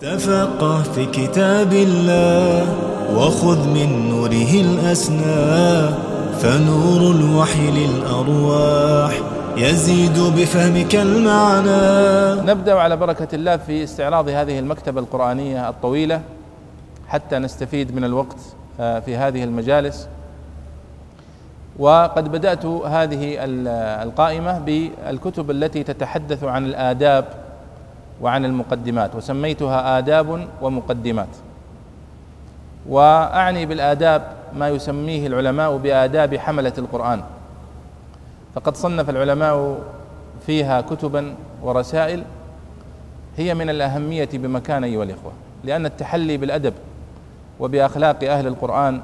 تفقه في كتاب الله وخذ من نوره الأسنى فنور الوحي للأرواح يزيد بفهمك المعنى. نبدأ على بركة الله في استعراض هذه المكتبة القرآنية الطويلة حتى نستفيد من الوقت آه، في هذه المجالس. وقد بدأت هذه القائمة بالكتب التي تتحدث عن الآداب وعن المقدمات وسميتها آداب ومقدمات. وأعني بالآداب ما يسميه العلماء بآداب حملة القرآن. فقد صنف العلماء فيها كتبا ورسائل هي من الأهمية بمكان أيها الإخوة لأن التحلي بالأدب وبأخلاق أهل القرآن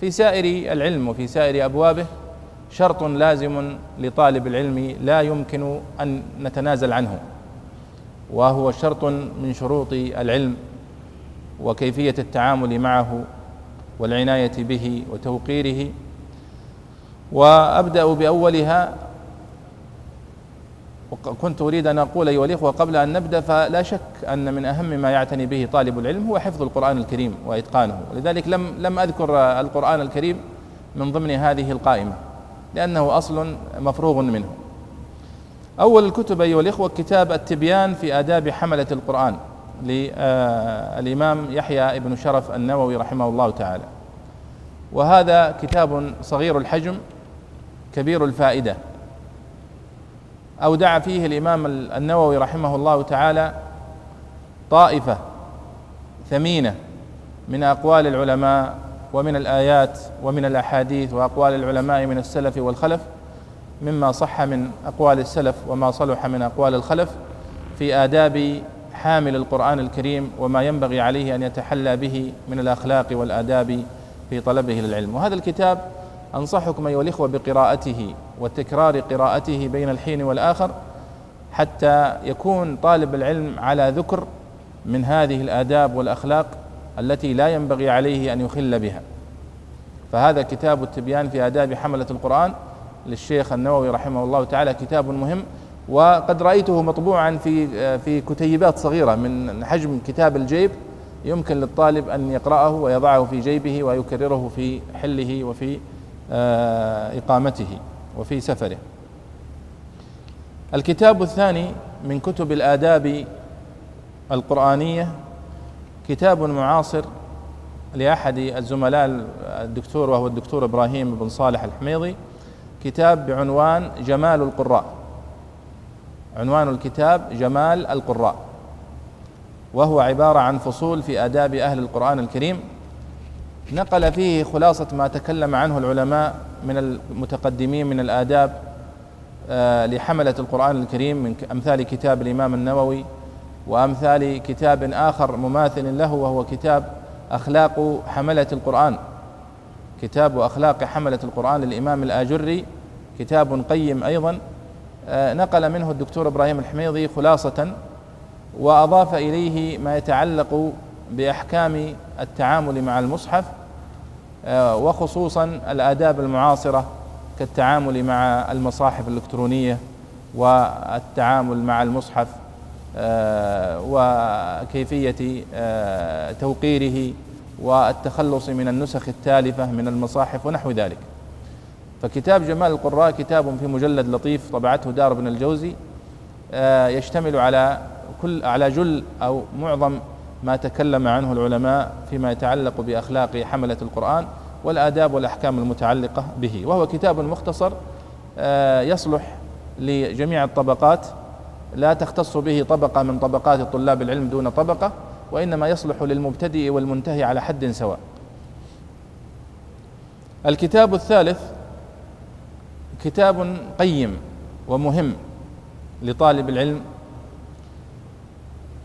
في سائر العلم وفي سائر أبوابه شرط لازم لطالب العلم لا يمكن أن نتنازل عنه. وهو شرط من شروط العلم وكيفية التعامل معه والعناية به وتوقيره. وأبدأ بأولها وكنت أريد أن أقول أيها الإخوة قبل أن نبدأ فلا شك أن من أهم ما يعتني به طالب العلم هو حفظ القرآن الكريم وإتقانه. ولذلك لم لم أذكر القرآن الكريم من ضمن هذه القائمة لأنه أصل مفروغ منه. أول الكتب أيها الإخوة كتاب التبيان في آداب حملة القرآن للإمام يحيى بن شرف النووي رحمه الله تعالى. وهذا كتاب صغير الحجم كبير الفائدة. أودع فيه الإمام النووي رحمه الله تعالى طائفة ثمينة من أقوال العلماء ومن الآيات ومن الأحاديث وأقوال العلماء من السلف والخلف. مما صح من أقوال السلف وما صلح من أقوال الخلف في آداب حامل القرآن الكريم وما ينبغي عليه أن يتحلى به من الأخلاق والآداب في طلبه للعلم. وهذا الكتاب أنصحكم أيها الإخوة بقراءته وتكرار قراءته بين الحين والآخر حتى يكون طالب العلم على ذكر من هذه الآداب والأخلاق التي لا ينبغي عليه أن يخل بها. فهذا كتاب التبيان في آداب حملة القرآن للشيخ النووي رحمه الله تعالى كتاب مهم وقد رأيته مطبوعا في في كتيبات صغيرة من حجم كتاب الجيب. يمكن للطالب أن يقرأه ويضعه في جيبه ويكرره في حله وفي آه، إقامته وفي سفره. الكتاب الثاني من كتب الآداب القرآنية كتاب معاصر لأحد الزملاء الدكتور وهو الدكتور إبراهيم بن صالح الحميضي. كتاب بعنوان جمال القراء. عنوان الكتاب جمال القراء. وهو عبارة عن فصول في آداب أهل القرآن الكريم. نقل فيه خلاصة ما تكلم عنه العلماء من المتقدمين من الآداب آه، لحملة القرآن الكريم من أمثال كتاب الإمام النووي وأمثال كتاب آخر مماثل له وهو كتاب أخلاق حملة القرآن. كتاب أخلاق حملة القرآن للإمام الآجري كتاب قيم أيضا. آه، نقل منه الدكتور إبراهيم الحميضي خلاصة وأضاف إليه ما يتعلق بأحكام التعامل مع المصحف آه، وخصوصا الآداب المعاصرة كالتعامل مع المصاحف الإلكترونية والتعامل مع المصحف آه، وكيفية توقيره والتخلص من النسخ التالفة من المصاحف ونحو ذلك. فكتاب جمال القراء كتاب في مجلد لطيف طبعته دار ابن الجوزي آه، يشتمل على كل على جل أو معظم ما تكلم عنه العلماء فيما يتعلق بأخلاق حملة القرآن والآداب والأحكام المتعلقة به. وهو كتاب مختصر آه، يصلح لجميع الطبقات لا تختص به طبقة من طبقات طلاب العلم دون طبقة وإنما يصلح للمبتدئ والمنتهي على حد سواء. الكتاب الثالث كتاب قيم ومهم لطالب العلم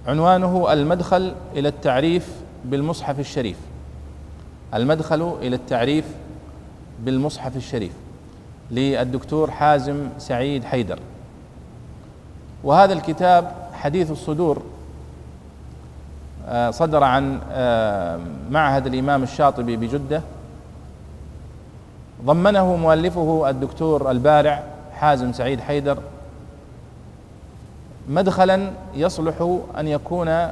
عنوانه المدخل إلى التعريف بالمصحف الشريف. المدخل إلى التعريف بالمصحف الشريف للدكتور حازم سعيد حيدر. وهذا الكتاب حديث الصدور صدر عن آه، معهد الإمام الشاطبي بجدة. ضمنه مؤلفه الدكتور البارع حازم سعيد حيدر. مدخلا يصلح أن يكون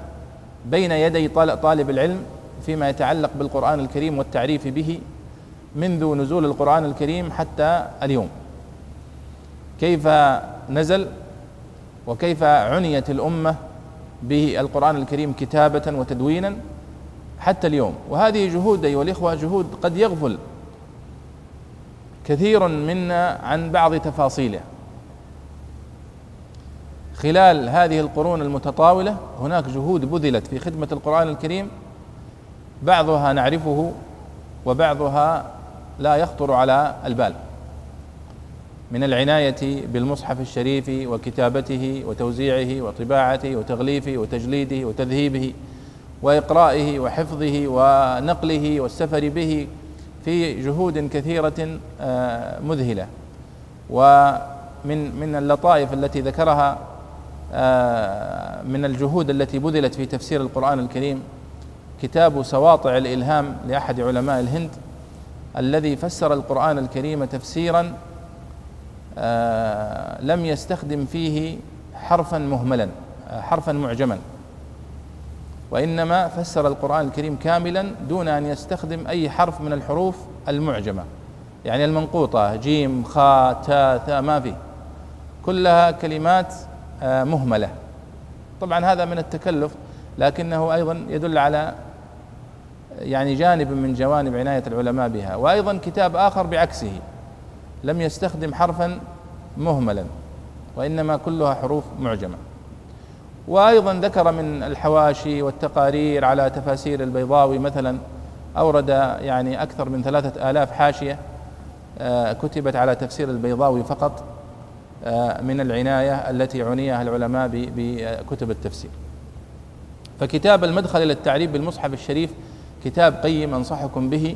بين يدي طالب العلم فيما يتعلق بالقرآن الكريم والتعريف به منذ نزول القرآن الكريم حتى اليوم. كيف نزل وكيف عنيت الأمة؟ بالقرآن الكريم كتابة وتدوينا حتى اليوم. وهذه جهود أيها الإخوة جهود قد يغفل كثير منا عن بعض تفاصيله خلال هذه القرون المتطاولة هناك جهود بذلت في خدمة القرآن الكريم. بعضها نعرفه وبعضها لا يخطر على البال. من العناية بالمصحف الشريف وكتابته وتوزيعه وطباعته وتغليفه وتجليده وتذهيبه وإقرائه وحفظه ونقله والسفر به في جهود كثيرة آه، مذهلة. ومن من اللطائف التي ذكرها آه، من الجهود التي بذلت في تفسير القرآن الكريم كتاب سواطع الإلهام لأحد علماء الهند الذي فسر القرآن الكريم تفسيرا لم يستخدم فيه حرفا مهملا آه، حرفا معجما. وإنما فسر القرآن الكريم كاملا دون أن يستخدم أي حرف من الحروف المعجمة. يعني المنقوطة جيم خاء تاء ثاء ما في. كلها كلمات آه، مهملة. طبعا هذا من التكلف لكنه أيضا يدل على يعني جانب من جوانب عناية العلماء بها. وأيضا كتاب آخر بعكسه. لم يستخدم حرفا مهملا وإنما كلها حروف معجمة. وأيضا ذكر من الحواشي والتقارير على تفاسير البيضاوي مثلا أورد يعني أكثر من ثلاثة آلاف حاشية آه، كتبت على تفسير البيضاوي فقط آه، من العناية التي عنيها العلماء بكتب التفسير. فكتاب المدخل إلى التعريف بالمصحف الشريف كتاب قيم أنصحكم به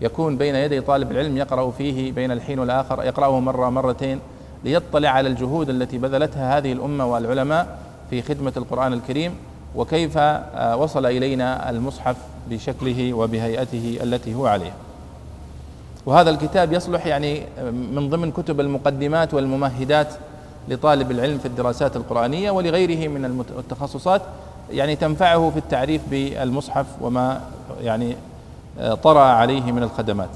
يكون بين يدي طالب العلم يقرأ فيه بين الحين والآخر يقرأه مرة مرتين ليطلع على الجهود التي بذلتها هذه الأمة والعلماء في خدمة القرآن الكريم وكيف آه، وصل إلينا المصحف بشكله وبهيئته التي هو عليها وهذا الكتاب يصلح يعني من ضمن كتب المقدمات والممهدات لطالب العلم في الدراسات القرآنية ولغيره من التخصصات يعني تنفعه في التعريف بالمصحف وما يعني طرأ عليه من الخدمات.